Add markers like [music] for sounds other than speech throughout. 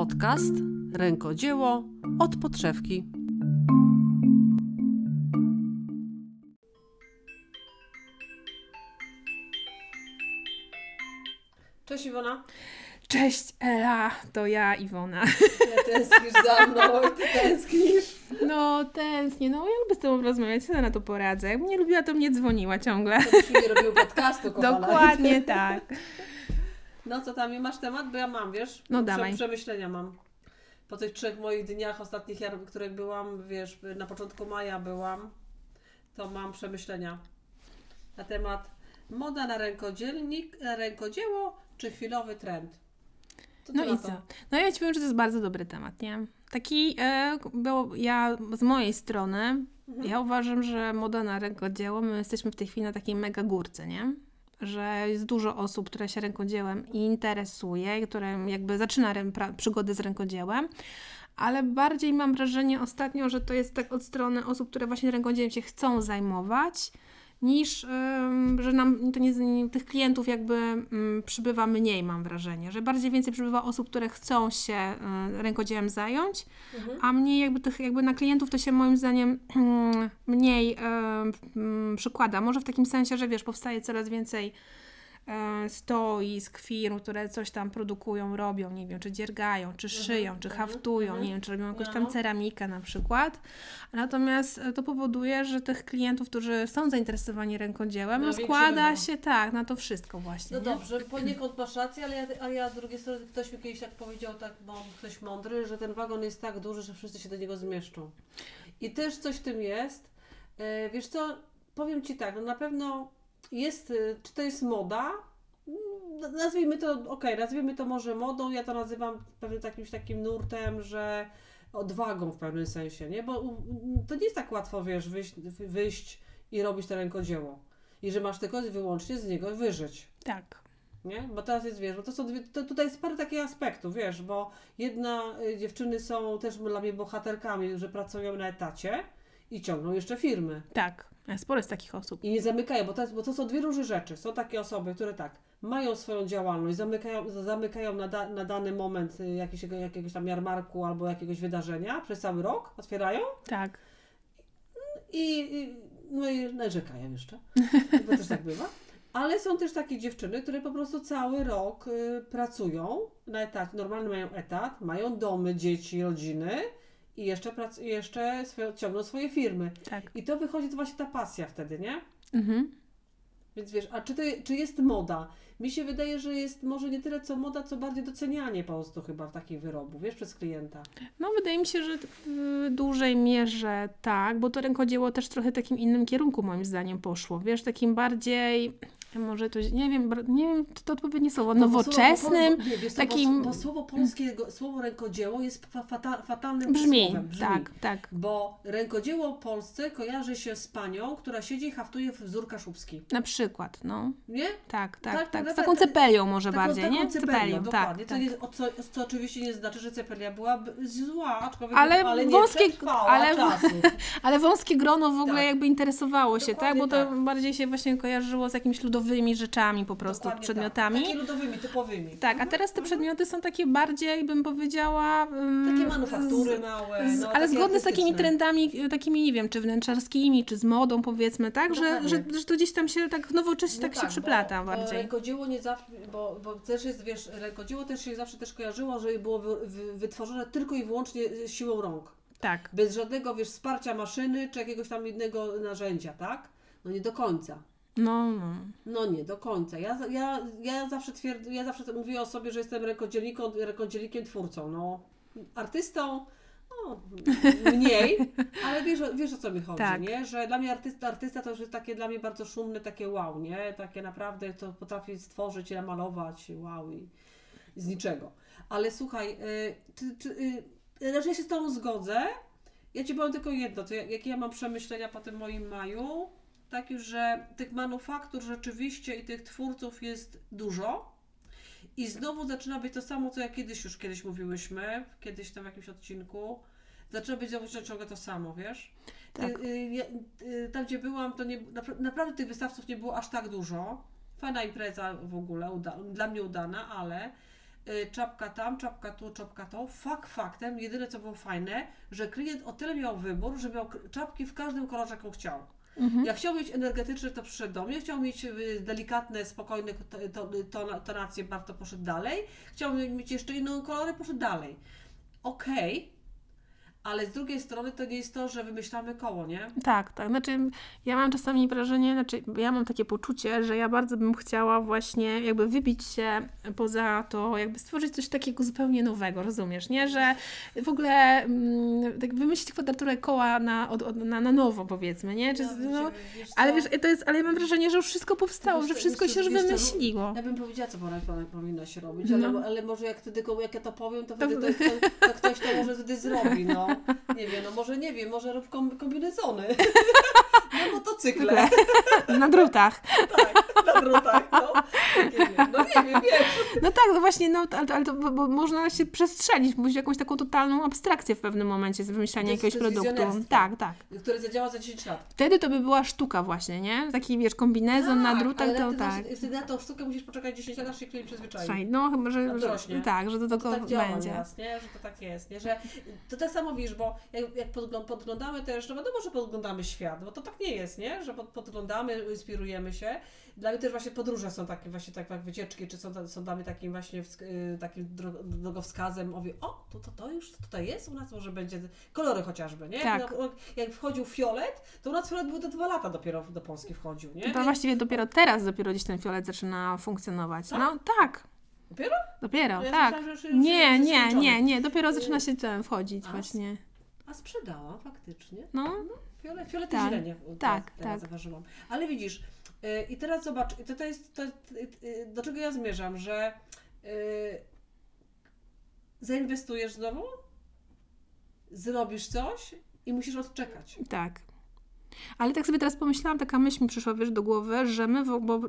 Podcast Rękodzieło od podszewki. Cześć Iwona. Cześć Ela, to ja Iwona. Ja tęsknisz za mną, ty tęsknisz. No tęsknię, no ja lubię z Tobą rozmawiać, ja na to poradzę. Jakbym nie lubiła, to mnie dzwoniła ciągle. To nie robiły podcastu, kochana. Dokładnie tak. No co tam, masz temat? Bo ja mam, wiesz? No dawaj. Przemyślenia mam. Po tych trzech moich dniach ostatnich, których byłam, wiesz, na początku maja byłam, to mam przemyślenia na temat moda na rękodzielnik, na rękodzieło czy chwilowy trend. Ty No i to? co? No ja Ci powiem, że to jest bardzo dobry temat, nie? Taki, e, ja z mojej strony, Mhm. ja uważam, że moda na rękodzieło, my jesteśmy w tej chwili na takiej mega górce, nie? Że jest dużo osób, które się rękodziełem interesuje, które jakby zaczyna przygody z rękodziełem, ale bardziej mam wrażenie ostatnio, że to jest tak od strony osób, które właśnie rękodziełem się chcą zajmować, niż że nam to nie, tych klientów jakby ym, przybywa mniej, mam wrażenie, że bardziej więcej przybywa osób, które chcą się y, rękodziełem zająć, Mhm. a mniej jakby tych jakby na klientów to się moim zdaniem mm, mniej przykłada. Może w takim sensie, że wiesz, powstaje coraz więcej e, stoisk, firm, które coś tam produkują, robią, nie wiem, czy dziergają, czy szyją, czy mhm, haftują, mhm. nie wiem, czy robią jakąś No. tam ceramikę na przykład. Natomiast e, to powoduje, że tych klientów, którzy są zainteresowani rękodziełem, No, no, składa się tak, na to wszystko właśnie. No nie? dobrze, poniekąd masz rację, ale ja, a ja z drugiej strony ktoś mi kiedyś tak powiedział, tak, bo ktoś mądry, że ten wagon jest tak duży, że wszyscy się do niego zmieszczą. I też coś w tym jest. E, Wiesz co, powiem Ci tak, no na pewno jest, e, czy to jest moda? Nazwijmy to, okej, nazwijmy to może modą, ja to nazywam pewnym takim, takim nurtem, że odwagą w pewnym sensie, nie? Bo to nie jest tak łatwo, wiesz, wyjść, wyjść i robić to rękodzieło. I że masz tylko wyłącznie z niego wyżyć. Tak. Nie? Bo teraz jest, wiesz, bo to są dwie, to tutaj jest parę takich aspektów, wiesz, bo jedna, y, dziewczyny są też dla mnie bohaterkami, że pracują na etacie i ciągną jeszcze firmy. Tak. Sporo jest takich osób. I nie zamykają, bo to, jest, bo to są dwie różne rzeczy. Są takie osoby, które tak, mają swoją działalność, zamykają, zamykają na, da, na dany moment y, jakiegoś, jakiegoś tam jarmarku albo jakiegoś wydarzenia przez cały rok, otwierają Tak. i, i no i narzekają jeszcze, [laughs] bo też tak bywa. Ale są też takie dziewczyny, które po prostu cały rok y, pracują na etacie, normalnie mają etat, mają domy, dzieci, rodziny i jeszcze, prac, jeszcze swoje, ciągną swoje firmy. Tak. I to wychodzi to właśnie ta pasja wtedy, nie? Mhm. Więc wiesz, a czy, to, czy jest moda? Mi się wydaje, że jest może nie tyle co moda, co bardziej docenianie po prostu chyba w takich wyrobów, wiesz, przez klienta. No, wydaje mi się, że w dużej mierze tak, bo to rękodzieło też trochę takim innym kierunku moim zdaniem poszło. Wiesz, takim bardziej, może to, nie wiem, nie wiem, czy to odpowiednie słowo, No nowoczesnym, słowo, nie, wiesz co, takim- Bo, bo słowo polskiego, słowo rękodzieło jest fa, fata, fatalnym brzmi, słowem. Brzmi. tak, tak. Bo rękodzieło polsce kojarzy się z panią, która siedzi i haftuje wzór kaszubski. Na przykład, no. Nie? Tak, tak, Tak, tak. Z tak, taką tak. cepelią może Taką- bardziej, taką nie? cepelią, dokładnie. tak, co, tak. nie, o co, co oczywiście nie znaczy, że cepelia była zła, aczkolwiek Ale ale nie wąskie- ale-. [laughs] Ale wąskie grono w ogóle Tak. jakby interesowało się, tak? Dokładnie Bo to tak. bardziej się właśnie kojarzyło z jakimiś ludowymi rzeczami po prostu, Dokładnie przedmiotami. Tak. Takimi ludowymi, typowymi. Tak, a teraz te przedmioty są takie bardziej, bym powiedziała. ym, Takie manufaktury z- małe. z, no, ale takie zgodne z takimi trendami, y, takimi, nie wiem, czy wnętrzarskimi, czy z modą, powiedzmy, tak? Że, że, że to gdzieś tam się tak nowocześnie No tak, się bo- przyplata Bo bardziej. rękodzieło nie zawsze, bo, bo też jest, wiesz, rękodzieło też się zawsze też kojarzyło, że było wy, wy, wytworzone tylko i wyłącznie siłą rąk. Tak. Bez żadnego, wiesz, wsparcia maszyny czy jakiegoś tam innego narzędzia, tak? No nie do końca. No, no. No nie, do końca. Ja, ja, ja zawsze twierdzę, ja zawsze mówię o sobie, że jestem rękodzielnikiem, rękodzielnikiem twórcą. No, artystą, no, mniej, [laughs] ale wiesz, o- wiesz o co mi chodzi, Tak. nie? Że dla mnie artysta, artysta to już jest takie dla mnie bardzo szumne, takie wow, nie? Takie naprawdę to potrafi stworzyć i namalować, wow i z niczego. Ale słuchaj, ty, ty, y, raczej się z Tobą zgodzę. Ja Ci powiem tylko jedno, ja- jakie ja mam przemyślenia po tym moim maju. Tak już, że tych manufaktur rzeczywiście i tych twórców jest dużo. I znowu zaczyna być to samo, co ja kiedyś już kiedyś mówiłyśmy, kiedyś tam w jakimś odcinku. Zaczyna być znowu ciągle to samo, wiesz? Tak. Y, y, y, tam, gdzie byłam, to nie, napra- naprawdę tych wystawców nie było aż tak dużo. fajna impreza w ogóle, uda, dla mnie udana, ale czapka tam, czapka tu, czapka to. Fakt faktem, jedyne co było fajne, że klient o tyle miał wybór, że miał czapki w każdym kolorze, jaką chciał. Mhm. Jak chciał mieć energetyczny, to przyszedł do mnie. Chciał mieć y, delikatne, spokojne to, to, to, tonacje, bardzo poszedł dalej. Chciał mieć jeszcze inną kolory, poszedł dalej. Okej, ale z drugiej strony to nie jest to, że wymyślamy koło, nie? Tak, tak. Znaczy, ja mam czasami wrażenie, znaczy, ja mam takie poczucie, że ja bardzo bym chciała właśnie jakby wybić się poza to, jakby stworzyć coś takiego zupełnie nowego, rozumiesz, nie? Że w ogóle mm, tak wymyślić kwadraturę koła na, od, od, na, na nowo, powiedzmy, nie? Czy, no, wiecie, wiesz ale wiesz, to jest, ale ja mam wrażenie, że już wszystko powstało, Wiesz że wszystko wiesz się już wymyśliło. Ja bym powiedziała, co powinno, powinno się robić, No. ale, ale może jak wtedy, jak ja to powiem, to wtedy to, to, to ktoś to może wtedy zrobi, no. Nie wiem, no może nie wiem, może rób kom- kombinezony. [laughs] Na motocykle, [laughs] Na drutach. tak, na drutach, no. No nie wiem, wiesz. No tak, no właśnie, no, ale, ale to bo, można się przestrzelić, mówić jakąś taką totalną abstrakcję w pewnym momencie z wymyślania jakiegoś produktu. Tak, tak. Który zadziała za 10 lat. Wtedy to by była sztuka właśnie, nie? Taki, wiesz, kombinezon na Tak, drutach, ale to tak. Na, wtedy na tą sztukę musisz poczekać 10 lat, aż się klient przyzwyczai. Słuchaj, no chyba, że, że tak, że To tego tak będzie. nieraz, nie? Że to tak jest, nie? Że to tak samo wiesz, bo jak, jak podglą- podglądamy też, no wiadomo, że podglądamy świat, bo to tak nie jest, nie? Że pod, podglądamy, inspirujemy się. Dla mnie też właśnie podróże są takie właśnie tak jak wycieczki, czy są, są dla mnie takim właśnie y, takim dro- drogowskazem. Mówię, o, to, to, to już tutaj jest, u nas może będzie kolory chociażby, nie? Tak. Jak, jak wchodził fiolet, to u nas fiolet był do dwa lata dopiero do Polski wchodził, nie? To właściwie dopiero teraz dopiero gdzieś ten fiolet zaczyna funkcjonować. Tak? No tak. Dopiero? Dopiero, Ja tak. myślałam, już- Nie, nie, nie, nie. Dopiero zaczyna się ten wchodzić A, właśnie. A sprzedałam faktycznie. No, Fiolet, fiolet Tak, zielenie tak, teraz, tak. zauważyłam. Ale widzisz, y, i teraz zobacz, i to, to jest, to, y, y, do czego ja zmierzam, że y, zainwestujesz znowu, zrobisz coś i musisz odczekać. tak. Ale tak sobie teraz pomyślałam, taka myśl mi przyszła, wiesz, do głowy, że my, bo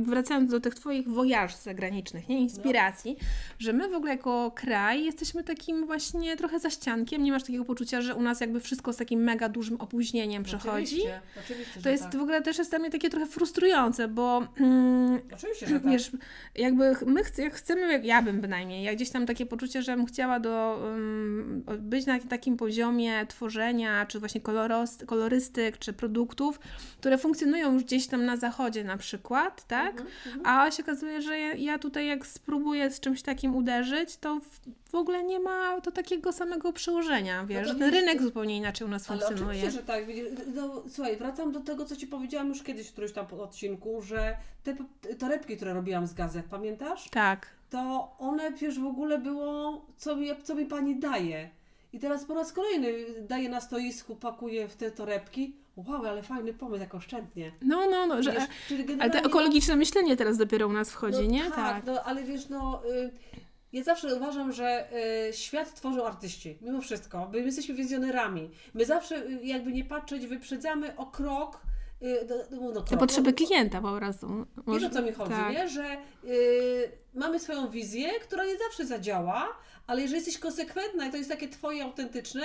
wracając do tych Twoich wojaż zagranicznych, nie, inspiracji, że my w ogóle jako kraj jesteśmy takim właśnie trochę zaściankiem, nie masz takiego poczucia, że u nas jakby wszystko z takim mega dużym opóźnieniem przechodzi. Oczywiście, To jest tak. w ogóle też jest dla mnie takie trochę frustrujące, bo mm, Oczywiście, że tak. wiesz, jakby my chce, jak chcemy, ja bym bynajmniej, ja gdzieś tam takie poczucie, że bym chciała do, um, być na takim poziomie tworzenia, czy właśnie koloros, kolorystyk, czy produktów, które funkcjonują już gdzieś tam na zachodzie na przykład, tak? Mhm, A się okazuje, że ja, tutaj jak spróbuję z czymś takim uderzyć, to w, ogóle nie ma to takiego samego przełożenia, wiesz, to że ten wiesz, rynek zupełnie inaczej u nas Ale funkcjonuje. oczywiście, że tak. No, słuchaj, wracam do tego, co Ci powiedziałam już kiedyś w którymś tam odcinku, że te torebki, które robiłam z gazet, pamiętasz? Tak. to one przecież w ogóle było, co mi, co mi pani daje. I teraz po raz kolejny daje na stoisku, pakuje w te torebki. Wow, ale fajny pomysł, jak oszczędnie. No, no, no, że, Wiesz, czyli ale generalnie, to ekologiczne myślenie teraz dopiero u nas wchodzi, no, nie? Tak, no ale wiesz, no... Y, ja zawsze uważam, że y, świat tworzą artyści, mimo wszystko, bo my jesteśmy wizjonerami. My zawsze, y, jakby nie patrzeć, wyprzedzamy o krok, y, do, no, Te krok, potrzeby no, klienta po prostu. Wiesz o co mi chodzi, tak. nie? Że y, mamy swoją wizję, która nie zawsze zadziała, ale jeżeli jesteś konsekwentna i to jest takie twoje autentyczne,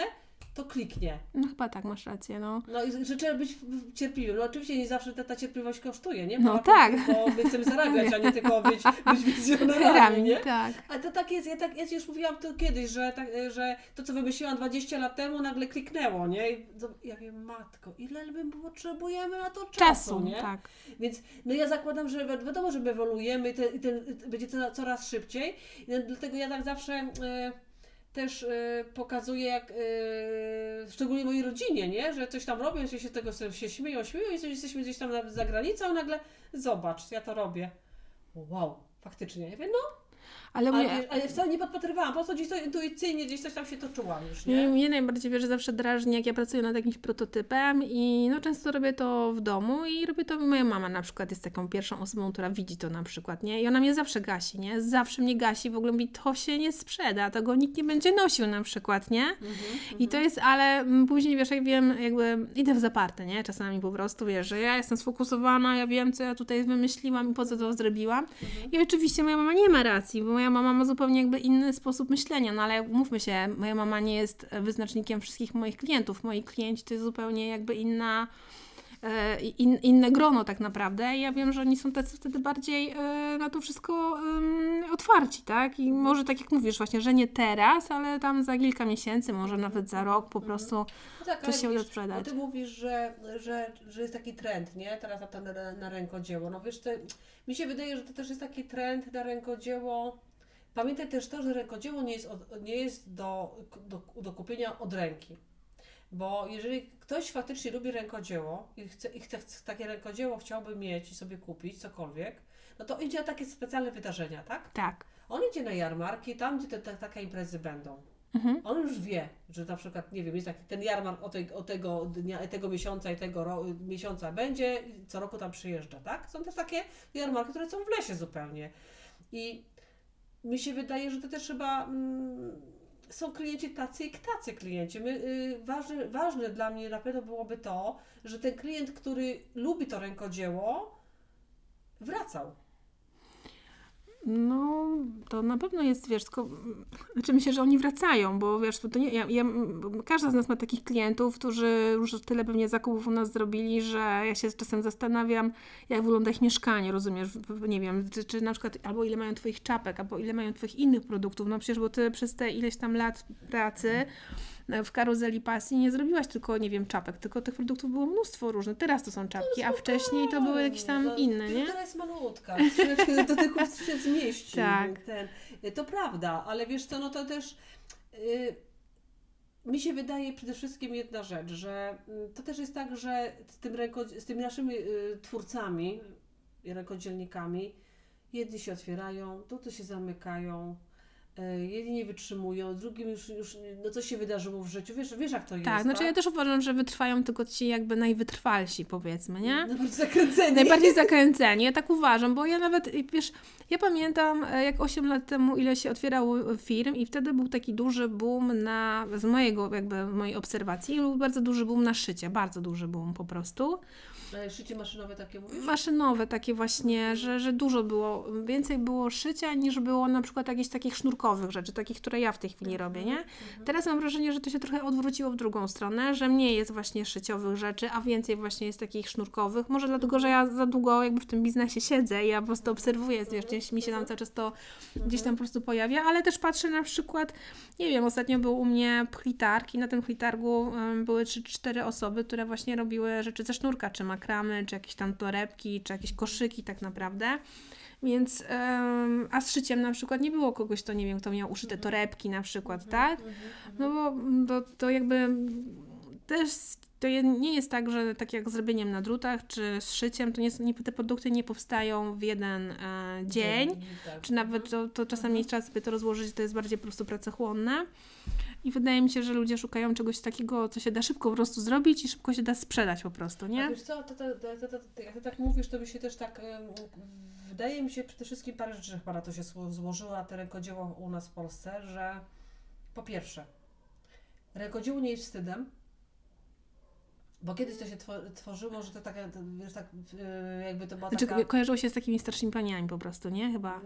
to kliknie. No chyba tak, masz rację, no. No i trzeba być cierpliwym. No oczywiście nie zawsze ta, ta cierpliwość kosztuje, nie? No Bo- tak. Bo my chcemy zarabiać, a nie tylko być, być [laughs] wizjonerami, nie? tak. A to tak jest, ja, tak, ja już mówiłam to kiedyś, że, tak, że to, co wymyśliłam 20 lat temu, nagle kliknęło, nie? I to, ja wiem, matko, ile my potrzebujemy na to czasu, Czasu, nie? tak. Więc no ja zakładam, że wi- wiadomo, że my ewoluujemy i ten, i ten, będzie to coraz szybciej. I dlatego ja tak zawsze e, też e, pokazuję, jak e, szczególnie mojej rodzinie, nie? że coś tam robią, się, się tego się śmieją, śmieją i jesteśmy gdzieś tam za granicą, nagle zobacz, ja to robię. Wow, faktycznie. Ja mówię, no, Ale ale, mnie, ale wcale nie podpatrywałam, po prostu gdzieś to intuicyjnie gdzieś coś tam się toczyłam już, nie? mnie najbardziej wiesz, zawsze drażni, jak ja pracuję nad jakimś prototypem i no często robię to w domu i robię to, moja mama na przykład jest taką pierwszą osobą, która widzi to na przykład, nie? I ona mnie zawsze gasi, nie? Zawsze mnie gasi, w ogóle mówi, to się nie sprzeda, tego nikt nie będzie nosił na przykład, nie? Mhm, I to jest, ale mm, później wiesz, jak wiem, jakby idę w zaparte, nie? Czasami po prostu wiesz, że ja jestem sfokusowana, ja wiem, co ja tutaj wymyśliłam i po co to zrobiłam. I oczywiście moja mama nie ma racji, bo moja mama ma zupełnie jakby inny sposób myślenia, no ale mówmy się, moja mama nie jest wyznacznikiem wszystkich moich klientów. Moi klienci to jest zupełnie jakby inna in, inne grono tak naprawdę. I ja wiem, że oni są tacy wtedy bardziej e, na to wszystko otwarci, tak? I może tak jak mówisz właśnie, że nie teraz, ale tam za kilka miesięcy, może nawet za rok po prostu No tak, to ale się uda sprzedać. Ty mówisz, że, że, że jest taki trend, nie? Teraz na, na, na rękodzieło. No wiesz, to, mi się wydaje, że to też jest taki trend na rękodzieło. Pamiętaj też to, że rękodzieło nie jest, od, nie jest do, do, do kupienia od ręki. Bo jeżeli ktoś faktycznie lubi rękodzieło i chce, i chce takie rękodzieło chciałby mieć i sobie kupić, cokolwiek, no to idzie na takie specjalne wydarzenia, tak? tak. On idzie na jarmarki, tam gdzie te, te, takie imprezy będą. Mhm. On już wie, że na przykład, nie wiem, jest taki ten jarmark o, tej, o tego dnia, tego miesiąca i tego ro, miesiąca będzie i co roku tam przyjeżdża, tak? Są też takie jarmarki, które są w lesie zupełnie. I mi się wydaje, że to też chyba mm, są klienci tacy i tacy klienci. My, y, ważne, ważne dla mnie na pewno byłoby to, że ten klient, który lubi to rękodzieło, wracał. No, to na pewno jest, wiesz, tylko, znaczy myślę, że oni wracają, bo wiesz, to nie, ja, ja, każda z nas ma takich klientów, którzy już tyle pewnie zakupów u nas zrobili, że ja się czasem zastanawiam, jak wygląda ich mieszkanie, rozumiesz, nie wiem, czy, czy na przykład albo ile mają twoich czapek, albo ile mają twoich innych produktów, no przecież, bo ty przez te ileś tam lat pracy w karuzeli pasji nie zrobiłaś tylko, nie wiem, czapek, tylko tych produktów było mnóstwo różnych, teraz to są czapki, a wcześniej to były jakieś tam No, inne, nie? Teraz jest malutka, do tylko się zmieści. Tak. Ten. To prawda, ale wiesz co, no to też y, mi się wydaje przede wszystkim jedna rzecz, że y, to też jest tak, że z, tym ręko, z tymi naszymi twórcami, i rękodzielnikami, jedni się otwierają, drudzy się zamykają, jedni nie wytrzymują, drugim już, już no coś się wydarzyło w życiu, wiesz, wiesz jak to jest, Tak, znaczy ja też uważam, że wytrwają tylko ci jakby najwytrwalsi, powiedzmy, nie? Najbardziej zakręceni. Najbardziej [laughs] zakręceni, ja tak uważam, bo ja nawet, wiesz, ja pamiętam e, jak 8 lat temu ile się otwierało firm i wtedy był taki duży boom na, z mojego jakby, mojej obserwacji, był bardzo duży boom na szycie, bardzo duży boom po prostu. Ale Szycie maszynowe takie mówisz? Maszynowe takie właśnie, że, że dużo było, więcej było szycia niż było na przykład jakichś takich sznurkowych rzeczy, takich, które ja w tej chwili robię, nie? Teraz mam wrażenie, że to się trochę odwróciło w drugą stronę, że mniej jest właśnie szyciowych rzeczy, a więcej właśnie jest takich sznurkowych. Może dlatego, że ja za długo jakby w tym biznesie siedzę i ja po prostu obserwuję, wiesz, mi się tam cały czas to gdzieś tam po prostu pojawia, ale też patrzę na przykład, nie wiem, ostatnio był u mnie pchlitarg i na tym pchlitargu um, były trzy, cztery osoby, które właśnie robiły rzeczy ze sznurka, czy makramy, czy jakieś tam torebki, czy jakieś koszyki tak naprawdę. Więc, a z szyciem na przykład nie było kogoś, kto nie wiem, kto miał uszyte torebki na przykład, tak? No bo mm, to, to jakby też to nie jest tak, że tak jak z robieniem na drutach czy z szyciem, to nie, nie, te produkty nie powstają w jeden e, dzień, tak. czy nawet to, to czasami trzeba sobie to rozłożyć, to jest bardziej po prostu pracochłonne. I wydaje mi się, że ludzie szukają czegoś takiego, co się da szybko po prostu zrobić i szybko się da sprzedać po prostu, A nie? wiesz co, to, to, to, to, jak ty tak mówisz, to by się też tak, wydaje mi się przede wszystkim parę rzeczy chyba na to się zło- złożyło, na te rękodzieło u nas w Polsce, że po pierwsze, rękodzieło nie jest wstydem, bo kiedyś to się two- tworzyło, że to taka, to, wiesz, tak, jakby to była Znaczy, taka... kojarzyło się z takimi starszymi paniami po prostu, nie? Chyba. y,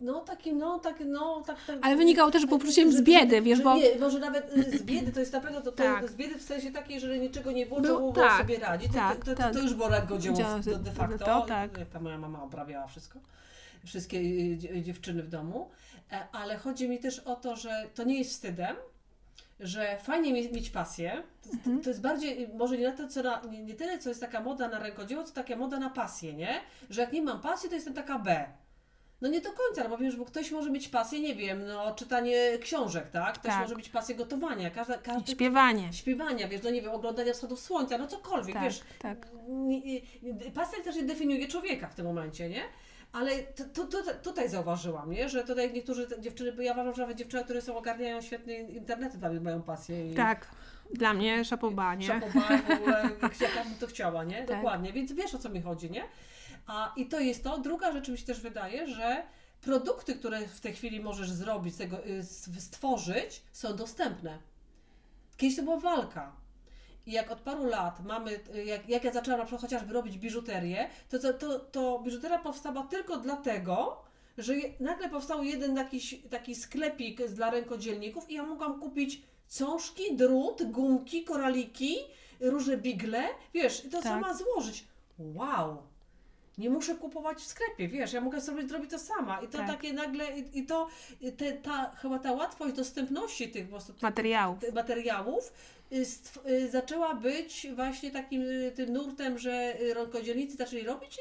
No takim, no tak, no tak, tak Ale wynikało też po prostu że- z biedy, wiesz, bo... Nie, może nawet y, z biedy, to jest na pewno to, to Tak. z biedy w sensie takiej, że niczego nie było, było tak, sobie radzić. To, tak, to, to, tak. to już było rękodzieło Dzieło- de, facto. to tak. Jak ta moja mama oprawiała wszystko. Wszystkie y, dzie- dziewczyny w domu. E, Ale chodzi mi też o to, że to nie jest wstydem, że fajnie mie- mieć pasję. To, Mhm. to jest bardziej, może nie, na to, co na, nie, nie tyle, co jest taka moda na rękodzieło, co taka moda na pasję, nie? Że jak nie mam pasji, to jestem taka B. No nie do końca, no bo wiesz, bo ktoś może mieć pasję, nie wiem, no czytanie książek, tak? Ktoś Tak. może mieć pasję gotowania, każda, każdy śpiewanie. śpiewania, wiesz, no nie wiem, oglądania wschodów słońca, no cokolwiek, Tak, wiesz. tak. Pasja też nie definiuje człowieka w tym momencie, nie? Ale tu, tu, tu, tutaj zauważyłam, nie? że tutaj niektórzy dziewczyny, bo ja uważam, że nawet dziewczyny, które są ogarniają świetnie internety, tam mają pasję. I Tak. Dla mnie szapoba, nie? Szapoba, w ogóle, [laughs] jak jaka bym to chciała, nie? Tak. Dokładnie, więc wiesz o co mi chodzi, nie? A, I to jest to. Druga rzecz mi się też wydaje, że produkty, które w tej chwili możesz zrobić, tego, y, stworzyć, są dostępne. Kiedyś to była walka. I jak od paru lat mamy, jak, jak ja zaczęłam na przykład chociażby robić biżuterię, to, to, to, biżuteria powstała tylko dlatego, że nagle powstał jeden jakiś taki sklepik dla rękodzielników i ja mogłam kupić cążki, drut, gumki, koraliki, różne bigle, wiesz, i to Tak. sama złożyć. Wow! Nie muszę kupować w sklepie, wiesz, ja mogę sobie zrobić to sama. I to Tak. takie nagle, i, i to, te, ta, chyba ta łatwość dostępności tych po prostu tych Materiałów. materiałów y, stw- y, zaczęła być właśnie takim y, tym nurtem, że rękodzielnicy zaczęli robić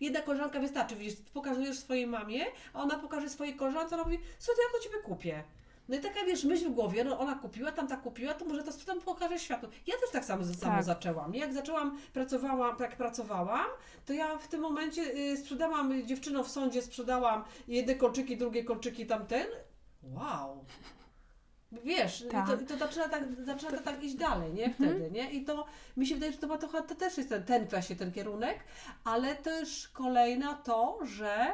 i jedna koleżanka wystarczy, widzisz, pokazujesz swojej mamie, a ona pokaże swojej koleżance, ona mówi, słuchaj, to ja Ciebie kupię. No i taka, wiesz, myśl w głowie, no ona kupiła, tamta kupiła, to może to sprzedam, pokażę światu. Ja też tak samo, samo Tak. zaczęłam. Jak zaczęłam, pracowałam, jak pracowałam, to ja w tym momencie y, sprzedałam dziewczynom w sądzie, sprzedałam jedne kolczyki, drugie kolczyki, tamten. Wow! Wiesz, Tak. to, to zaczyna, tak, zaczyna to tak iść dalej, nie? Wtedy, nie? I to mi się wydaje, że to, ma trochę, to też jest ten, ten właśnie ten kierunek, ale też kolejna to, że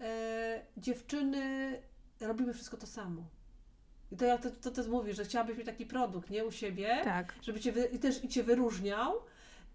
e, dziewczyny robimy wszystko to samo. I to ja to, to, to mówię, że chciałabyś mieć taki produkt, nie? U siebie, Tak. żeby cię wy, i też i cię wyróżniał,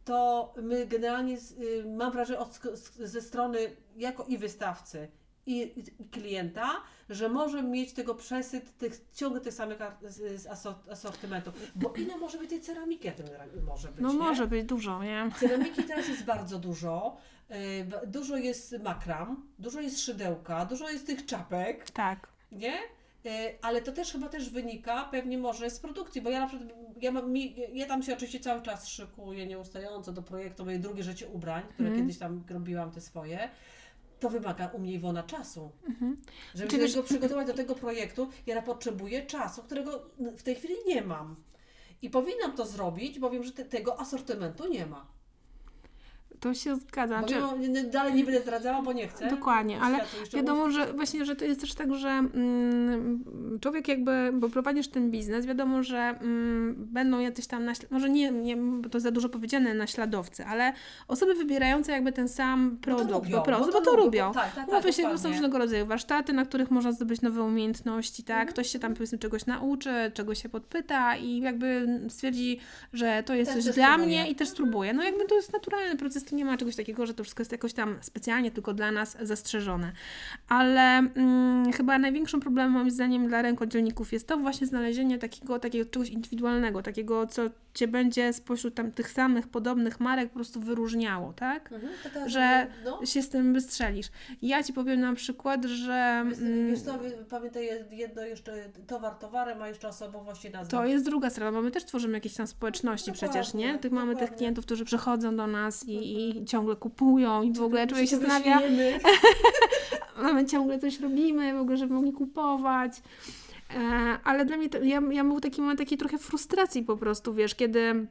to my generalnie, y, mam wrażenie od, ze strony jako i wystawcy, i, i, klienta, że może mieć tego przesyt tych, ciągle tych samych z, z asort- asortymentu. Bo ile może być tej ceramiki, ja tym może być, No nie? może być dużo, nie? Ceramiki teraz jest bardzo dużo. y, Dużo jest makram, dużo jest szydełka, dużo jest tych czapek, Tak. nie? Y, Ale to też chyba też wynika pewnie może z produkcji, bo ja na przykład, ja, mam, ja tam się oczywiście cały czas szykuję nieustająco do projektu moje drugie życie ubrań, które Mhm. kiedyś tam robiłam te swoje. To wymaga u mnie Iwona czasu. Mhm. Żeby Czy się tego przygotować do tego projektu, ja potrzebuję czasu, którego w tej chwili nie mam. I powinnam to zrobić, bo wiem, że te, tego asortymentu nie ma. To się zgadza. Bo Znaczy, dalej nie będę zdradzała, bo nie chcę. Dokładnie, ale Wiadomo, że właśnie, że to jest też tak, że mm, człowiek jakby, bo prowadzisz ten biznes, wiadomo, że mm, będą jacyś tam, naśl- może nie, nie, bo to za dużo powiedziane naśladowcy, ale osoby wybierające jakby ten sam produkt lubią, po prostu, bo to to lubią, lubią. bo- tak, tak, tak, Umówmy się, są różnego rodzaju warsztaty, na których można zdobyć nowe umiejętności, tak? Mhm, Ktoś się tam powiedzmy czegoś nauczy, czegoś się podpyta i jakby stwierdzi, że to jest Też coś też dla mnie i też spróbuje. No jakby to jest naturalny proces, nie ma czegoś takiego, że to wszystko jest jakoś tam specjalnie tylko dla nas zastrzeżone. Ale mm, chyba największym problemem moim zdaniem dla rękodzielników jest to właśnie znalezienie takiego, takiego czegoś indywidualnego, takiego, co Cię będzie spośród tam tych samych podobnych marek po prostu wyróżniało, tak? Mhm, Że no, się z tym wystrzelisz. Ja Ci powiem na przykład, że Wiesz, mm, co, wy- pamiętaj jedno jeszcze, towar towarem, a jeszcze osobowość i nazwa. to jest druga sprawa, bo my też tworzymy jakieś tam społeczności przecież, nie? Tych mamy tych klientów, którzy przychodzą do nas i, i ciągle kupują i w ogóle człowiek się zastanawia, my [laughs] ciągle coś robimy, w ogóle, żeby mogli kupować. E, ale dla mnie, to, ja, ja był taki moment takiej trochę frustracji po prostu, wiesz, kiedy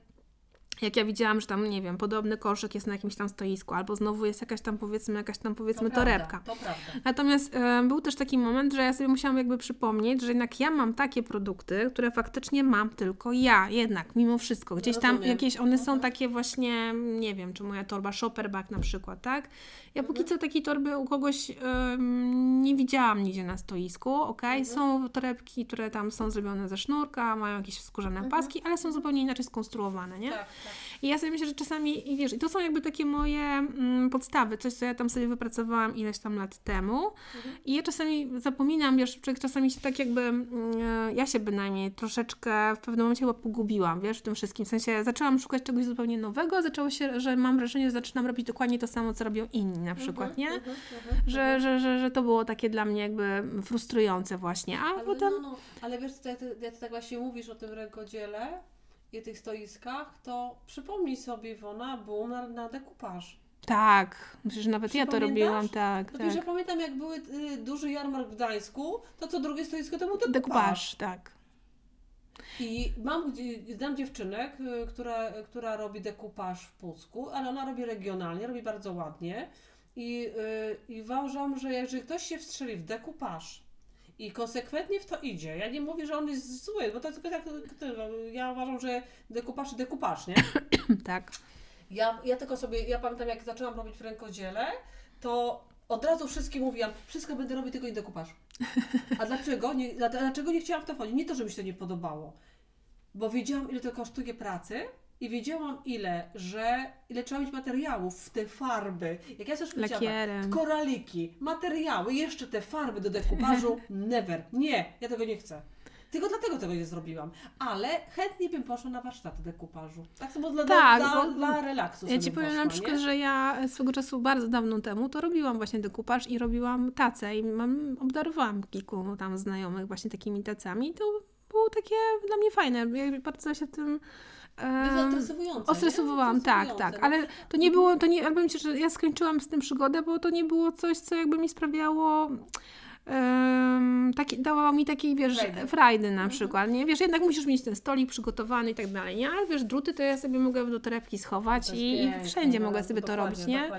jak ja widziałam, że tam, nie wiem, podobny koszyk jest na jakimś tam stoisku, albo znowu jest jakaś tam, powiedzmy, jakaś tam, powiedzmy, To prawda, torebka. To prawda. Natomiast e, był też taki moment, że ja sobie musiałam jakby przypomnieć, że jednak ja mam takie produkty, które faktycznie mam tylko ja, jednak, mimo wszystko. Gdzieś tam Rozumiem. jakieś, one są Mhm. takie właśnie, nie wiem, czy moja torba shopperback na przykład, tak? Ja póki Mhm. co takiej torby u kogoś em, nie widziałam nigdzie na stoisku, okej? Mhm. Są torebki, które tam są zrobione ze sznurka, mają jakieś skórzane Mhm. paski, ale są zupełnie inaczej skonstruowane, nie? Tak, tak. I ja sobie myślę, że czasami, i wiesz, i to są jakby takie moje mm, podstawy, coś, co ja tam sobie wypracowałam ileś tam lat temu. Mhm. I ja czasami zapominam, wiesz, czasami się tak jakby, e, ja się bynajmniej troszeczkę w pewnym momencie chyba pogubiłam, wiesz, w tym wszystkim. W sensie zaczęłam szukać czegoś zupełnie nowego, zaczęło się, że mam wrażenie, że zaczynam robić dokładnie to samo, co robią inni na przykład, nie? Mhm, mhm, Że, mhm. że, że, że to było takie dla mnie jakby frustrujące właśnie, a Ale, potem... no, no, ale wiesz, jak ty, jak ty tak właśnie mówisz o tym rękodziele i tych stoiskach, to przypomnij sobie, Iwona, boom na, na dekupaż. Tak, myślę, że nawet ja to robiłam, tak, No tak. pamiętam, jak były y, duży jarmark w Gdańsku, to co drugie stoisko to był dekupaż. Dekupaż, tak. I mam, znam dziewczynę, która, która robi dekupaż w Pucku, ale ona robi regionalnie, robi bardzo ładnie. I, y, I uważam, że jeżeli ktoś się wstrzeli w dekupaż i konsekwentnie w to idzie, ja nie mówię, że on jest zły, bo to jest tylko tak, ja uważam, że dekupaż i dekupaż, nie? [coughs] tak. Ja, ja tylko sobie, ja pamiętam jak zaczęłam robić w rękodziele, to od razu wszystkim mówiłam, wszystko będę robić, tylko nie dekupaż. A dlaczego? Nie, dla- dlaczego nie chciałam w to wchodzić? Nie to, że mi się to nie podobało, bo wiedziałam, ile to kosztuje pracy i wiedziałam, ile, że ile trzeba mieć materiałów w te farby. Jak ja powiedziałam, Lakierem. koraliki, materiały, jeszcze te farby do dekupażu, [laughs] never. Nie, ja tego nie chcę. Tylko dlatego tego nie zrobiłam. Ale chętnie bym poszła na warsztaty dekupażu. Tak samo dla, Tak, dla, bo- dla relaksu Ja Ci powiem poszła, na przykład, nie? że ja swego czasu bardzo dawno temu to robiłam właśnie dekupaż i robiłam tacę i mam, obdarowałam kilku tam znajomych właśnie takimi tacami i to było takie dla mnie fajne. Ja bardzo się tym Ostresowałam, nie? tak, tak, no. ale to nie było, to nie, ale powiem Ci, że ja skończyłam z tym przygodę, bo to nie było coś, co jakby mi sprawiało um, taki, dawało mi takiej, wiesz, Frajdy. frajdy Mhm. na przykład, nie? Wiesz, jednak musisz mieć ten stolik przygotowany i tak dalej, nie? Ale wiesz, druty to ja sobie mogę do torebki schować To jest i, i wszędzie no, mogę sobie to robić, nie?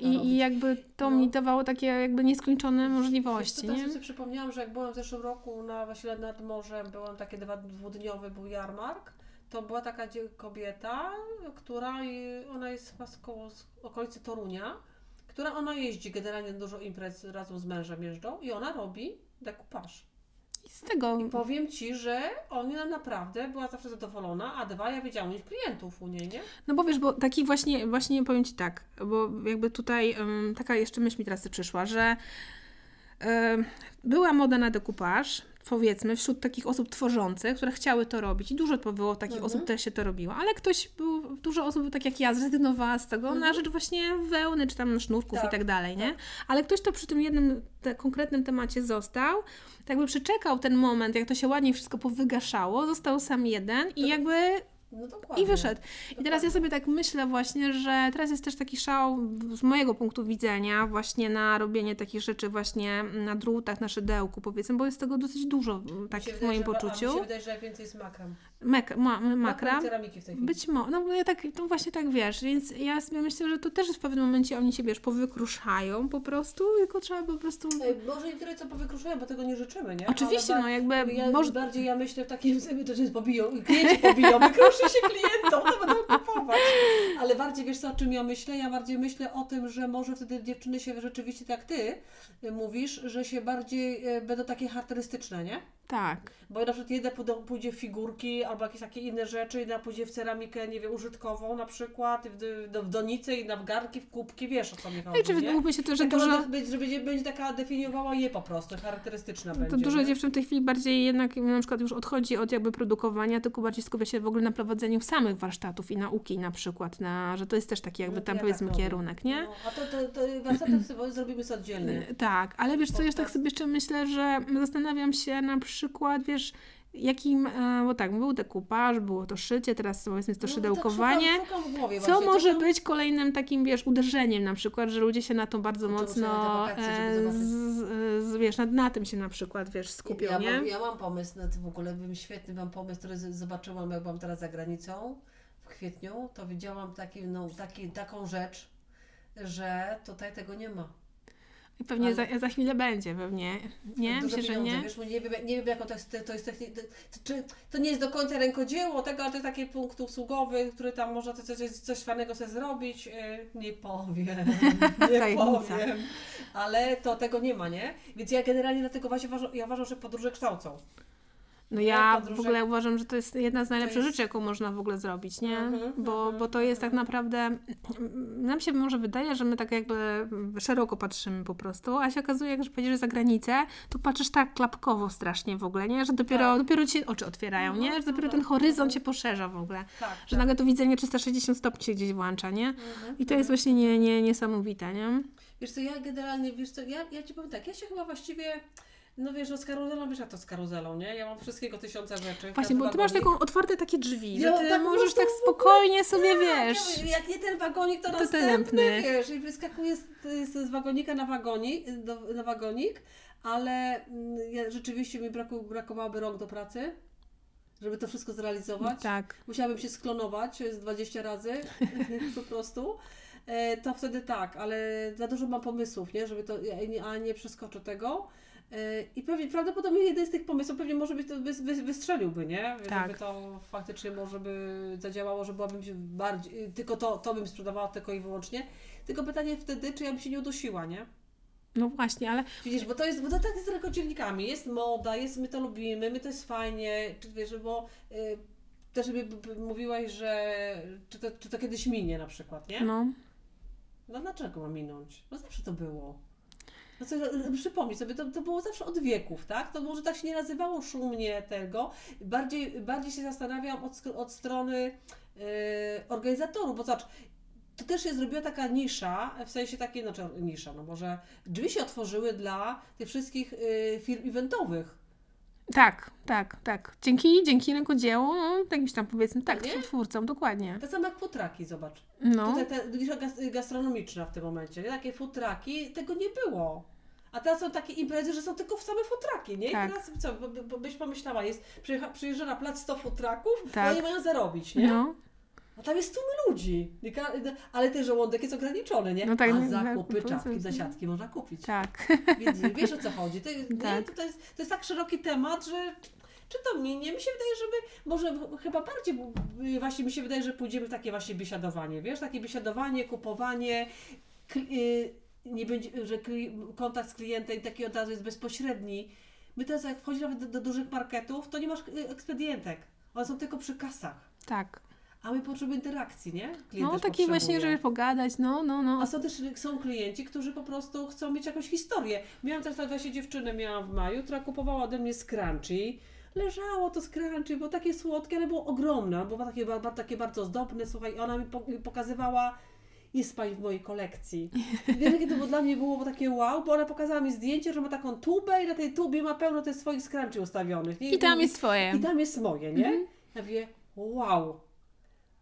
I, robić. I jakby to No. mi dawało takie jakby nieskończone Wiesz możliwości, teraz nie? sobie przypomniałam, że jak byłam w zeszłym roku na właśnie nad morzem, byłam takie dwa, dwudniowy, był jarmark, to była taka kobieta, która, ona jest chyba z, koło, z okolicy Torunia, która ona jeździ generalnie na dużo imprez razem z mężem jeżdżą i ona robi dekupaż. I z tego, I powiem Ci, że ona naprawdę była zawsze zadowolona, a dwa, ja wiedziałam mieć klientów u niej, nie? no bo wiesz, bo taki właśnie, właśnie powiem Ci tak, bo jakby tutaj em, taka jeszcze myśl mi teraz przyszła, że była moda na dekupaż, powiedzmy, wśród takich osób tworzących, które chciały to robić i dużo to było takich Mhm. osób, które się to robiło, ale ktoś był, dużo osób tak jak ja zrezygnowała z tego na rzecz właśnie wełny, czy tam sznurków Mhm. Tak, i tak dalej, nie? Ale ktoś to przy tym jednym te, konkretnym temacie został, tak jakby przeczekał ten moment, jak to się ładnie wszystko powygaszało, został sam jeden i jakby No dokładnie. i wyszedł. I teraz ja sobie tak myślę właśnie, że teraz jest też taki szał z mojego punktu widzenia właśnie na robienie takich rzeczy właśnie na drutach, na szydełku powiedzmy, bo jest tego dosyć dużo takich w wydaje, moim że- A mi poczuciu. się wydaje, że najwięcej jest makram. Mek, ma, makra. I ceramiki w tej chwili. Być może, no bo ja tak, to właśnie tak wiesz, więc ja sobie myślę, że to też w pewnym momencie oni się, wiesz, powykruszają po prostu, tylko trzeba po prostu... Może nie tyle co powykruszają, bo tego nie życzymy, nie? Oczywiście, Ale no jakby Ja, może... Bardziej ja myślę w takim [laughs] sobie, to jest pobiją, klienci pobiją, [laughs] wykruszy się klientom, to będą kupować. Ale bardziej wiesz co, o czym ja myślę? Ja bardziej myślę o tym, że może wtedy dziewczyny się rzeczywiście tak ty y, mówisz, że się bardziej y, będą takie charakterystyczne, nie? Tak. Bo na przykład jedna pójdzie w figurki albo jakieś takie inne rzeczy, jedna pójdzie w ceramikę, nie wiem, użytkową na przykład, w, w, w donice i na w garnki, w kubki, wiesz o co mi No chodzi, i czy mówmy się to, że Taka dużo... będzie, że będzie, będzie taka definiowała je po prostu, charakterystyczna będzie. To dużo nie? dziewczyn w tej chwili bardziej jednak na przykład już odchodzi od jakby produkowania, tylko bardziej skupia się w ogóle na prowadzeniu samych warsztatów i nauki na przykład, na, że to jest też taki jakby No to tam ja powiedzmy tak kierunek, nie? No, a to, to, to warsztaty zrobimy sobie oddzielnie. Tak, ale wiesz co, ja tak sobie jeszcze myślę, że zastanawiam się na przykład, wiesz, jakim, e, bo tak, był dekupaż, było to szycie, teraz powiedzmy jest to No, szydełkowanie. Tak szukam, szukam Co właśnie, może być kolejnym takim, wiesz, uderzeniem na przykład, że ludzie się na to bardzo to mocno, wakacje, e, z, z, wiesz, na, na tym się na przykład, wiesz, skupią, ja nie? Mam, ja mam pomysł na to w ogóle, bym świetny mam pomysł, który zobaczyłam, jak byłam teraz za granicą w kwietniu, to widziałam taki, no, taki, taką rzecz, że tutaj tego nie ma. I pewnie Ale- za, za chwilę będzie, pewnie. Nie? Myślę, że nie. Wiesz, nie wiem, nie wiem jaką to jest, to jest techni- to, to, czy, to nie jest do końca rękodzieło tego, ale to jest taki punkt usługowy, który tam można coś, coś, coś fajnego sobie zrobić. Yy, Nie powiem, [laughs] nie powiem. Ale to tego nie ma, nie? Więc ja generalnie dlatego właśnie uważam, ja uważam, że podróże kształcą. No Nie, ja w podróże- ogóle uważam, że to jest jedna z najlepszych jest- rzeczy, jaką można w ogóle zrobić, nie? Mhm, bo, mhm, bo to jest tak mhm. naprawdę, nam się może wydaje, że my tak jakby szeroko patrzymy po prostu, a się okazuje, jak już pojedziesz za granicę, to patrzysz tak klapkowo strasznie w ogóle, nie? Że dopiero, Tak. dopiero ci oczy otwierają, nie? Że dopiero ten horyzont się poszerza w ogóle. Tak, Że nagle to widzenie 360 stopni się gdzieś włącza, nie? I to jest właśnie nie, nie, niesamowite, nie? Wiesz co, ja generalnie, wiesz co, ja, ja Ci powiem tak, ja się chyba właściwie, no wiesz, no z karuzelą, wiesz jak to z karuzelą, nie? Ja mam wszystkiego tysiące rzeczy. Właśnie, bo ty masz taką otwarte takie drzwi, Ja że ty tak możesz tak spokojnie sobie, Tak, wiesz... ja- Jak nie ten wagonik, to, To następny, wiesz, i wyskakuje z, z, wagonika na wagonik, do, na wagonik, ale mm, ja, rzeczywiście mi braku, brakowałoby rąk do pracy, żeby to wszystko zrealizować. Tak. Musiałabym się sklonować z 20 razy [laughs] po prostu. E, To wtedy tak, ale za dużo mam pomysłów, nie? Żeby to, a nie przeskoczę tego. E, I pewnie, prawdopodobnie jeden z tych pomysłów pewnie może być to wy, wy, wystrzeliłby, nie? Tak. Żeby to faktycznie może by zadziałało, że byłabym się bardziej, tylko to, to bym sprzedawała tylko i wyłącznie. Tylko pytanie wtedy, czy ja bym się nie udusiła, nie? No właśnie, ale Widzisz, bo to jest, bo to tak jest z rękodzielnikami. Jest moda, jest, my to lubimy, my to jest fajnie, czy wiesz, bo y, też by, by mówiłaś, że czy to, czy to kiedyś minie na przykład, nie? No, no. dlaczego ma minąć? No zawsze to było. No co, e, przypomnij sobie, to, to było zawsze od wieków, tak? To może tak się nie nazywało szumnie tego. Bardziej, bardziej się zastanawiam od, od strony e, organizatorów, bo zobacz, to też jest zrobiła taka nisza, w sensie takiej, znaczy nisza, no może drzwi się otworzyły dla tych wszystkich e, firm eventowych. Tak, tak, tak. Dzięki, dzięki rękodziełu, no, jakimś tam powiedzmy, tak, Nie? twórcom, dokładnie. Tak samo jak futraki, zobacz. No, Tutaj ta nisza gastronomiczna w tym momencie. nie? Takie futraki, tego nie było. A teraz są takie imprezy, że są tylko w same futraki, nie? I Tak. teraz co, byś pomyślała, jest, przyjeżdża na plac 100 futraków, Tak. no i mają zarobić, nie? no, A tam jest tłumy ludzi. Ale ten żołądek jest ograniczony, nie? No tak, A nie- zakupy, tak, czapki, to- zasiadki można kupić. tak. Więc wiesz o co chodzi. To? Tak. to, jest, to jest tak szeroki temat, że czy to mnie, nie? Mi się wydaje, żeby może ch- chyba bardziej, y, właśnie mi się wydaje, że pójdziemy w takie właśnie biesiadowanie, wiesz, takie biesiadowanie, kupowanie, y, nie będzie, że kontakt z klientem taki od razu jest bezpośredni. My teraz jak wchodzimy nawet do, do dużych marketów, to nie masz y, ekspedientek. One są tylko przy kasach. Tak. A my potrzebujemy interakcji, nie? Klient No taki właśnie, żeby pogadać, no, no, no. A są też są klienci, którzy po prostu chcą mieć jakąś historię. Miałam też tak właśnie dziewczynę miałam w maju, która kupowała ode mnie scrunchie. Leżało to scrunchie, było takie słodkie, ale było ogromne, było takie, takie bardzo ozdobne, słuchaj, i ona mi po- pokazywała jest pani w mojej kolekcji. Wiesz, jakie to było dla mnie było takie wow, bo ona pokazała mi zdjęcie, że ma taką tubę i na tej tubie ma pełno tych swoich scrunchie ustawionych. Nie? I tam jest twoje. I tam jest moje, nie? Mhm. Ja mówię, wow.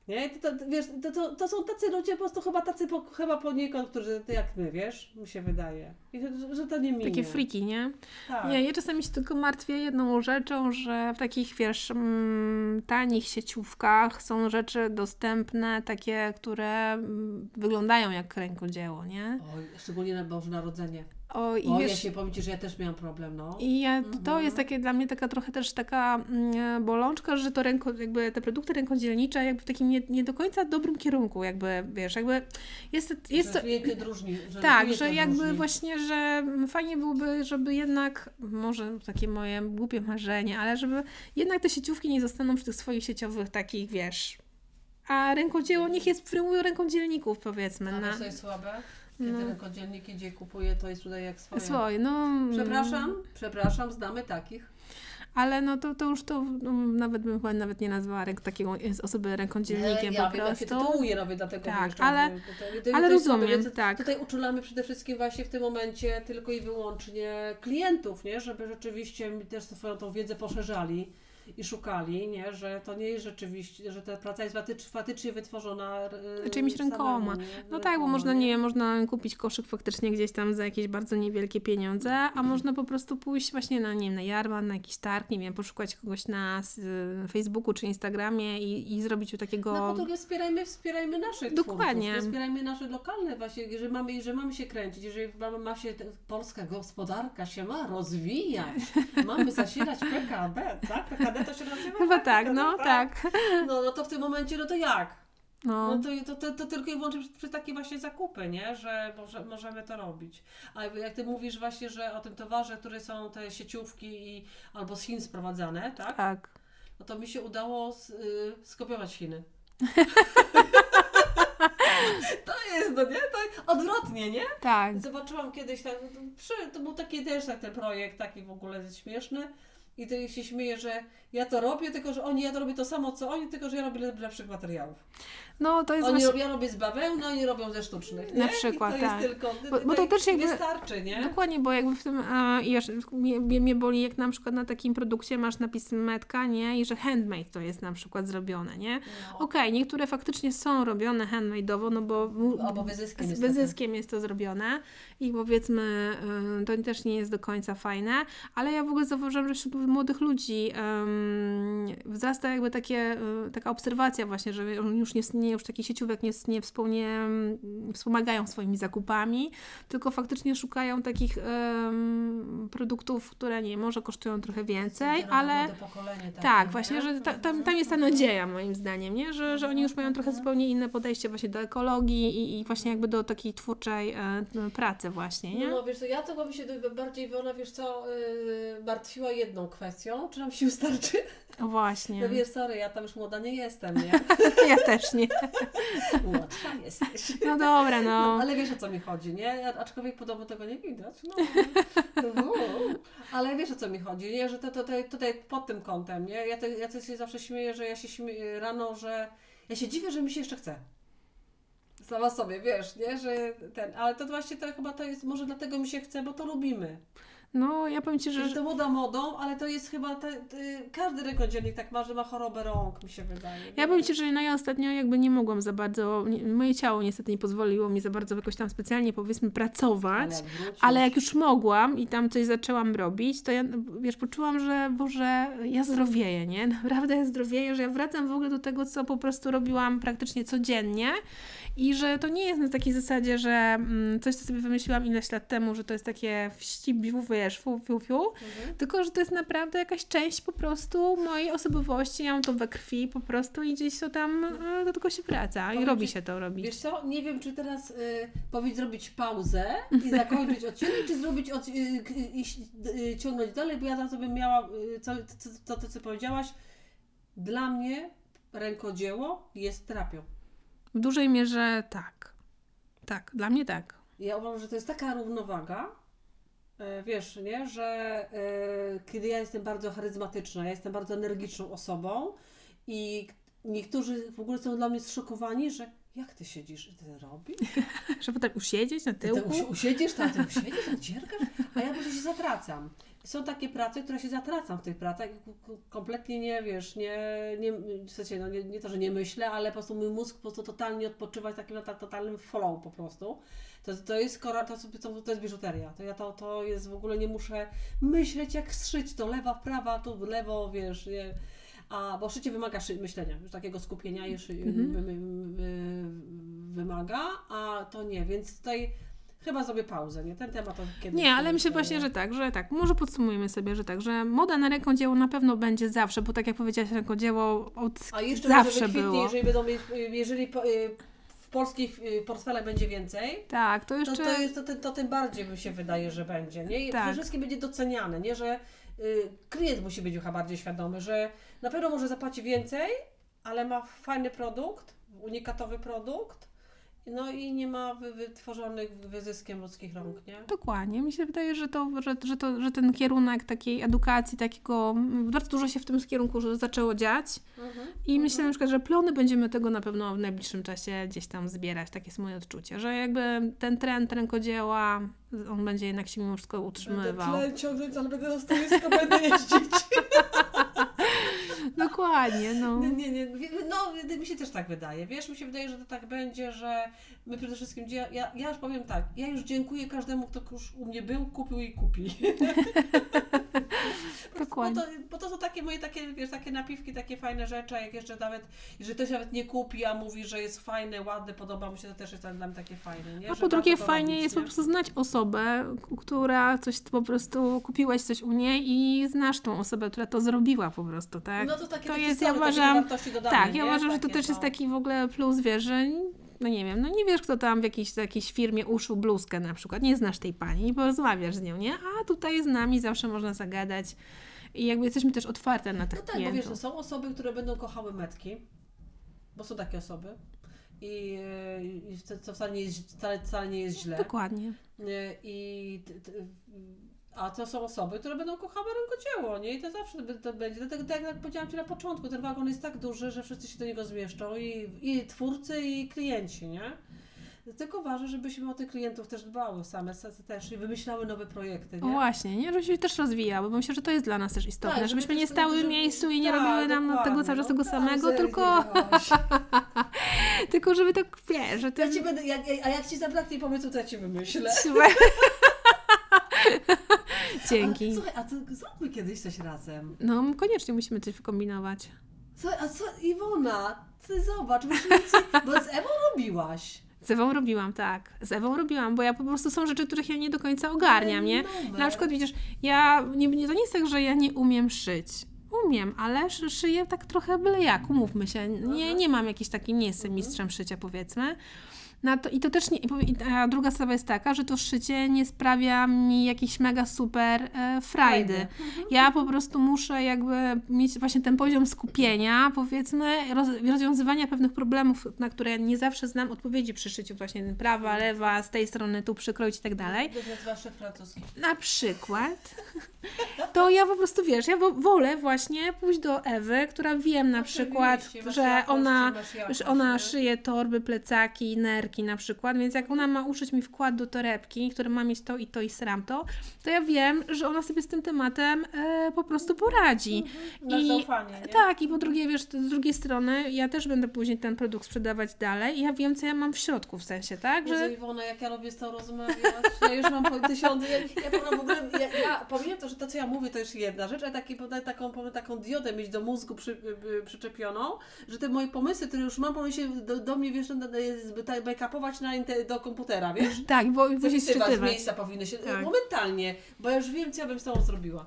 Nie? To, to, wiesz, to, to, to są tacy ludzie po prostu chyba tacy po, chyba poniekąd, którzy jak my, wiesz, mi się wydaje. I, że, że to nie minie. Takie friki, nie? Tak. Nie, ja czasami się tylko martwię jedną rzeczą, że w takich, wiesz, mm, tanich sieciówkach są rzeczy dostępne, takie, które mm, wyglądają jak rękodzieło, nie? Oj, szczególnie na Boże Narodzenie. O, i O, ja wiesz, się powiem Ci, że ja też miałam problem, no. I ja, to Mhm. jest takie dla mnie taka trochę też taka mm, bolączka, że to ręko, jakby te produkty rękodzielnicze jakby w takim nie, nie do końca dobrym kierunku, jakby wiesz, jakby jest, jest to, że tak, że jakby różni. właśnie, że fajnie byłoby, żeby jednak, może takie moje głupie marzenie, ale żeby jednak te sieciówki nie zostaną przy tych swoich sieciowych takich, wiesz, a rękodzieło niech jest w rękodzielników powiedzmy, A na co jest słabe? Kiedy No. rękodzielniki, gdzie kupuję, to jest tutaj jak swoje. swoje, no. Przepraszam, przepraszam, znamy takich. Ale no to, to już to no, nawet bym chyba nawet nie nazwała ręk, takiego jest osoby rękodzielnikiem ja po wiem, prostu. tytułuję robię, dlatego Tak, ale- tutaj- tutaj- Ale rozumiem, więc tak. Tutaj uczulamy przede wszystkim właśnie w tym momencie tylko i wyłącznie klientów, nie? Żeby rzeczywiście mi też swoją tą wiedzę poszerzali i szukali, nie? Że to nie jest rzeczywiście, że ta praca jest fatycznie, wytworzona Czymś samemu, rękoma. nie? No tak, bo można, nie wiem, można kupić koszyk faktycznie gdzieś tam za jakieś bardzo niewielkie pieniądze, a można po prostu pójść właśnie na, nie wiem, na jarmark, na jakiś targ, nie wiem, poszukać kogoś na s- Facebooku czy Instagramie i, i zrobić u takiego... No po drugie wspierajmy, wspierajmy naszych Dokładnie. twórców, wspierajmy nasze lokalne właśnie, jeżeli mamy, jeżeli mamy się kręcić, jeżeli mamy, ma się, polska gospodarka się ma rozwijać, mamy [laughs] zasilać PKB, tak? PKD to się nazywa? Chyba tak, no tak. No, no to w tym momencie, no to jak? No, No to, to, to, to tylko i wyłącznie przez, przez takie właśnie zakupy, nie? Że może, możemy to robić. A jak Ty mówisz właśnie, że o tym towarze, które są te sieciówki i, albo z Chin sprowadzane, tak? tak. No to mi się udało z, y, skopiować Chiny. [laughs] to jest, no nie? To odwrotnie, nie? Tak. Zobaczyłam kiedyś, tak, przy, to był taki też tak ten projekt, taki w ogóle śmieszny. I ty się śmieję, że ja to robię, tylko że oni, ja to robię to samo co oni, tylko że ja robię lepszych materiałów. No to jest Oni właśnie... robią, ja robię z bawełny, oni robią ze sztucznych. Na Nie? przykład, I to tak. jest tylko, Bo- bo to też jakby- wystarczy, nie? Dokładnie, bo jakby w tym, a, i wiesz, mnie, mnie, boli, jak na przykład na takim produkcie masz napis metka, nie, i że handmade to jest na przykład zrobione, nie? No. Okej, niektóre faktycznie są robione handmade'owo, no bo Albo wyzyskiem z wyzyskiem jest to zrobione i powiedzmy, y, to też nie jest do końca fajne, ale ja w ogóle zauważyłam, że wśród młodych ludzi ym, wzrasta jakby takie, y, taka obserwacja właśnie, że oni już nie, nie już takich sieciówek nie, nie, współ, nie mm, wspomagają swoimi zakupami, tylko faktycznie szukają takich produktów, które nie może kosztują trochę więcej, ale tak, nie? właśnie, że ta, tam, tam jest ta Mhm. nadzieja moim zdaniem, nie? Że, że oni już mają trochę zupełnie inne podejście właśnie do ekologii i, i właśnie jakby do takiej twórczej e, pracy właśnie, nie? No wiesz co, ja to bym się bardziej, ona wiesz co, yy, martwiła jedną kwestią, czy nam sił starczy. O, Właśnie. No wiesz, sorry, ja tam już młoda nie jestem, nie? [laughs] Ja też nie. Młodsza jesteś. No dobra, No, no. ale wiesz o co mi chodzi, nie? Aczkolwiek podobno tego nie widać. No. No. Ale wiesz o co mi chodzi, nie? Że to, to, to, tutaj pod tym kątem, nie? Ja, te, ja to się zawsze śmieję, że ja się śmieję rano, że ja się dziwię, że mi się jeszcze chce. Sama sobie, wiesz, nie? Że ten, ale to właśnie to chyba to jest, może dlatego mi się chce, bo to lubimy. No, ja powiem Ci, że... To moda modą, ale to jest chyba, te, te, każdy rękodzielnik tak ma, że ma chorobę rąk, mi się wydaje. Ja powiem Ci, że no ja ostatnio jakby nie mogłam za bardzo, nie, moje ciało niestety nie pozwoliło mi za bardzo jakoś tam specjalnie powiedzmy pracować, Ale jak ale jak już mogłam i tam coś zaczęłam robić, to ja, wiesz, poczułam, że Boże, ja zdrowieję, nie? [laughs] Naprawdę ja zdrowieję, że ja wracam w ogóle do tego, co po prostu robiłam praktycznie codziennie i że to nie jest na takiej zasadzie, że mm, coś, co sobie wymyśliłam ileś lat temu, że to jest takie wścibniu, wiesz, fu, fiu, fiu, Mhm. tylko, że to jest naprawdę jakaś część po prostu mojej osobowości, ja mam to we krwi po prostu i gdzieś to tam e, do tego się wraca i robi ci- się to robić. Wiesz co, nie wiem, czy teraz y, powinien zrobić pauzę i [laughs] zakończyć odcinek, czy zrobić od, y, y, ciągnąć dalej, bo ja tam sobie miała, y, co, co, co ty co powiedziałaś, dla mnie rękodzieło jest terapią. W dużej mierze tak. Tak, dla mnie tak. Ja uważam, że to jest taka równowaga, e, wiesz, nie, że e, kiedy ja jestem bardzo charyzmatyczna, ja jestem bardzo energiczną osobą i niektórzy w ogóle są dla mnie zszokowani, że jak ty siedzisz i ty robisz? [laughs] Że potem usiedzieć na Ty tyłku. usi- usiedziesz, tam, ty usiedziesz, tak dziergasz, a ja po prostu się zatracam. Są takie prace, które się zatracam w tych pracach kompletnie nie, wiesz, nie, nie, w sensie, no nie, nie to, że nie myślę, ale po prostu mój mózg po prostu totalnie odpoczywa w takim totalnym flow po prostu. To, to jest kora, to, to, to jest biżuteria. To ja to, to jest w ogóle nie muszę myśleć jak zszyć to lewa, prawa, tu w lewo, wiesz, nie. A, bo szycie wymaga szy- myślenia, już takiego skupienia wy, wy, wy, wymaga, a to nie, więc tutaj chyba zrobię pauzę, nie? Ten temat to kiedyś... Nie, ale myślę e, właśnie, że tak, że tak. Może podsumujemy sobie, że tak, że moda na rękodzieło na pewno będzie zawsze, bo tak jak powiedziałaś, rękodzieło od A jeszcze zawsze wykwitnie, było. jeżeli będą jeżeli y, w polskich y, portfelach będzie więcej, Tak, to to, jeszcze... to, jest, to, to, to tym bardziej mi się wydaje, że będzie, nie? I Tak. przede wszystkim będzie doceniane, nie? Że y, klient musi być chyba bardziej świadomy, że na pewno może zapłaci więcej, ale ma fajny produkt, unikatowy produkt, no i nie ma wy, wytworzonych wyzyskiem ludzkich rąk, nie? Dokładnie. Mi się wydaje, że, to, że, że, to, że ten kierunek takiej edukacji, takiego, mm, bardzo dużo się w tym kierunku zaczęło dziać. Mhm. I myślę na przykład, że plony będziemy tego na pewno w najbliższym czasie gdzieś tam zbierać. Takie jest moje odczucie, że jakby ten trend rękodzieła, on będzie jednak się mimo wszystko utrzymywał. Będę tyle ciągnąć, ale będę na stoisko, będę jeździć. [laughs] [laughs] Dokładnie, no. Nie, nie, nie. No, mi się też tak wydaje. Wiesz, mi się wydaje, że to tak będzie, że my przede wszystkim, ja, ja, ja już powiem tak, ja już dziękuję każdemu, kto już u mnie był, kupił i kupi. [laughs] Dokładnie. Bo to, bo to są takie moje takie, wiesz, takie napiwki, takie fajne rzeczy, jak jeszcze nawet, jeżeli ktoś nawet nie kupi, a mówi, że jest fajne, ładne, podoba mu się, to też jest dla mnie takie fajne, nie? A Że po drugie warto to fajnie robić, jest nie? po prostu znać osobę, która coś po prostu kupiłaś coś u niej i znasz tą osobę, która to zrobiła po prostu, tak? No to takie to jest, ja uważam, tak, ja nie? uważam, że to Takie też jest taki w ogóle plus, wiesz, że no nie wiem, no nie wiesz, kto tam w jakiejś, jakiejś firmie uszył bluzkę na przykład, nie znasz tej pani, nie porozmawiasz z nią, nie? A tutaj z nami zawsze można zagadać i jakby jesteśmy też otwarte na tych No tak, bo wiesz, są osoby, które będą kochały metki, bo są takie osoby i, i to- to wcale nie jest, wcale, wcale nie jest źle. Dokładnie. E, I, t- t- a to są osoby, które będą kochały rękodzieło, nie? I to zawsze to będzie. Dlatego, tak jak powiedziałam Ci na początku, ten wagon jest tak duży, że wszyscy się do niego zmieszczą i, i twórcy, i klienci, nie? Tylko ważne, żebyśmy o tych klientów też dbały same też i wymyślały nowe projekty, O nie? właśnie, nie? Żeby się też rozwijały, bo myślę, że to jest dla nas też istotne, Tak, żeby żebyśmy nie stały w miejscu i nie tak, robiły nam tego cały czas no tego tak, samego, tylko, [laughs] tylko żeby tak, wiesz, że Ja ty... ci będę, jak, a jak ci zabraknie pomysłu, to ja ci wymyślę. [laughs] [laughs] Słuchaj. A, Dzięki. słuchaj, a co, zróbmy kiedyś coś razem. No, koniecznie musimy coś wykombinować. Słuchaj, a co, Iwona, ty zobacz, myśmy nic, bo z Ewą robiłaś. Z Ewą robiłam, tak. Z Ewą robiłam, bo ja po prostu są rzeczy, których ja nie do końca ogarniam, nie? Na przykład widzisz, ja nie, nie, to nie jest tak, że ja nie umiem szyć. Umiem, ale szy- szyję tak trochę byle jak, umówmy się. Nie, nie mam jakiejś takiej, nie jestem Mhm. mistrzem szycia powiedzmy. Na to, I to też nie, a druga sprawa jest taka, że to szycie nie sprawia mi jakiejś mega super e, frajdy. Frajdy. Ja po prostu muszę jakby mieć właśnie ten poziom skupienia, powiedzmy, roz, rozwiązywania pewnych problemów, na które nie zawsze znam odpowiedzi przy szyciu właśnie prawa, lewa, z tej strony tu przykroić i tak dalej. Na przykład, to ja po prostu, wiesz, ja wo- wolę właśnie pójść do Ewy, która wiem na przykład, że ona, że ona nie? szyje torby, plecaki, nerki na przykład, więc jak ona ma uszyć mi wkład do torebki, który ma mieć to i to i sram to, to ja wiem, że ona sobie z tym tematem e, po prostu poradzi. Masz zaufanie, nie? Tak, i po drugie, wiesz, z drugiej strony ja też będę później ten produkt sprzedawać dalej i ja wiem, co ja mam w środku w sensie, tak? Jezu, Że Iwona, jak ja lubię z tą rozmawiać. Ja już mam po [laughs] tysiące. Ja, ja, powiem w ogóle, ja, ja pomijam to, że to, co ja mówię, to już jedna rzecz, a taki, taką, powiem, taką diodę mieć do mózgu przy, y, przyczepioną, że te moje pomysły, które już mam, się do, do mnie, wiesz, na- na- tak backupować na, do komputera, wiesz? [laughs] tak, bo Zapisywać z sczytywać. miejsca powinny się, Tak. momentalnie, bo ja już wiem, co ja bym z tobą zrobiła.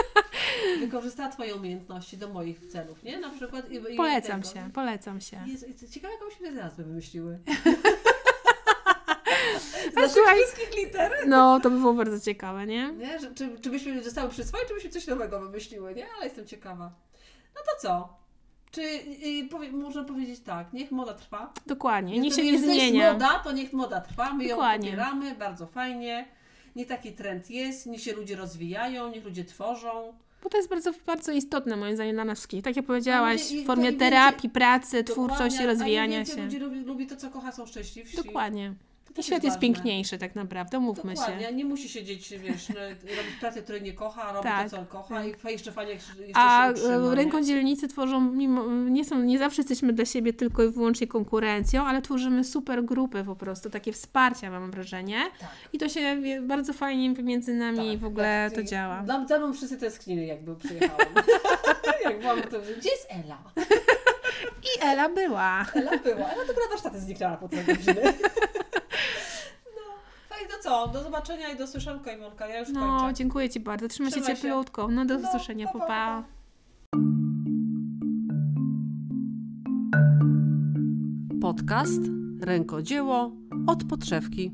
[laughs] Wykorzystała Twoje umiejętności do moich celów, nie? Na przykład. I, i Polecam tego. się, polecam się. Jezu, ciekawe, jaką się nazwę wymyśliły. A [laughs] Z słuchaj- wszystkich liter. No, to by było bardzo ciekawe, nie? Nie? Że, czy, czy byśmy zostały przy swoje, czy byśmy coś nowego wymyśliły, nie? Ale jestem ciekawa. No to co? Czy y, powie, można powiedzieć tak, niech moda trwa. Dokładnie, niech się nie jest zmienia. moda, to niech moda trwa, my Dokładnie. ją popieramy, bardzo fajnie. Niech taki trend jest, niech się ludzie rozwijają, niech ludzie tworzą. Bo to jest bardzo, bardzo istotne moim zdaniem dla nas wszystkich. Tak jak powiedziałaś, ludzie- w formie terapii, pracy, twórczości, rozwijania się. ludzi lubi, lubi to, co kocha, są szczęśliwsi. Dokładnie. To świat jest ważne. piękniejszy tak naprawdę, mówmy Dokładnie, się. nie musi siedzieć, wiesz, no, robić pracy, której nie kocha, robi Tak. to, co kocha i jeszcze fajnie jeszcze A się utrzyma, e, nie? rękodzielnicy tworzą, mimo, nie, są, nie zawsze jesteśmy dla siebie tylko i wyłącznie konkurencją, ale tworzymy super grupy po prostu, takie wsparcia mam wrażenie. Tak. I to się bardzo fajnie między nami Tak, w ogóle tak. to działa. Dla, za mną wszyscy tęsknili, jakby przyjechałam. [laughs] Jak byłam, to gdzie jest Ela? I Ela była. Ela była. Ela to na warsztaty zniknęła po tej godziny. No, to co? Do zobaczenia i do słyszonka, Iwonka. Ja już No, kończę. dziękuję Ci bardzo. Trzymaj się Trzymaj się. cieplutko. No do No, usłyszenia. pa, pa. Podcast Rękodzieło od podszewki.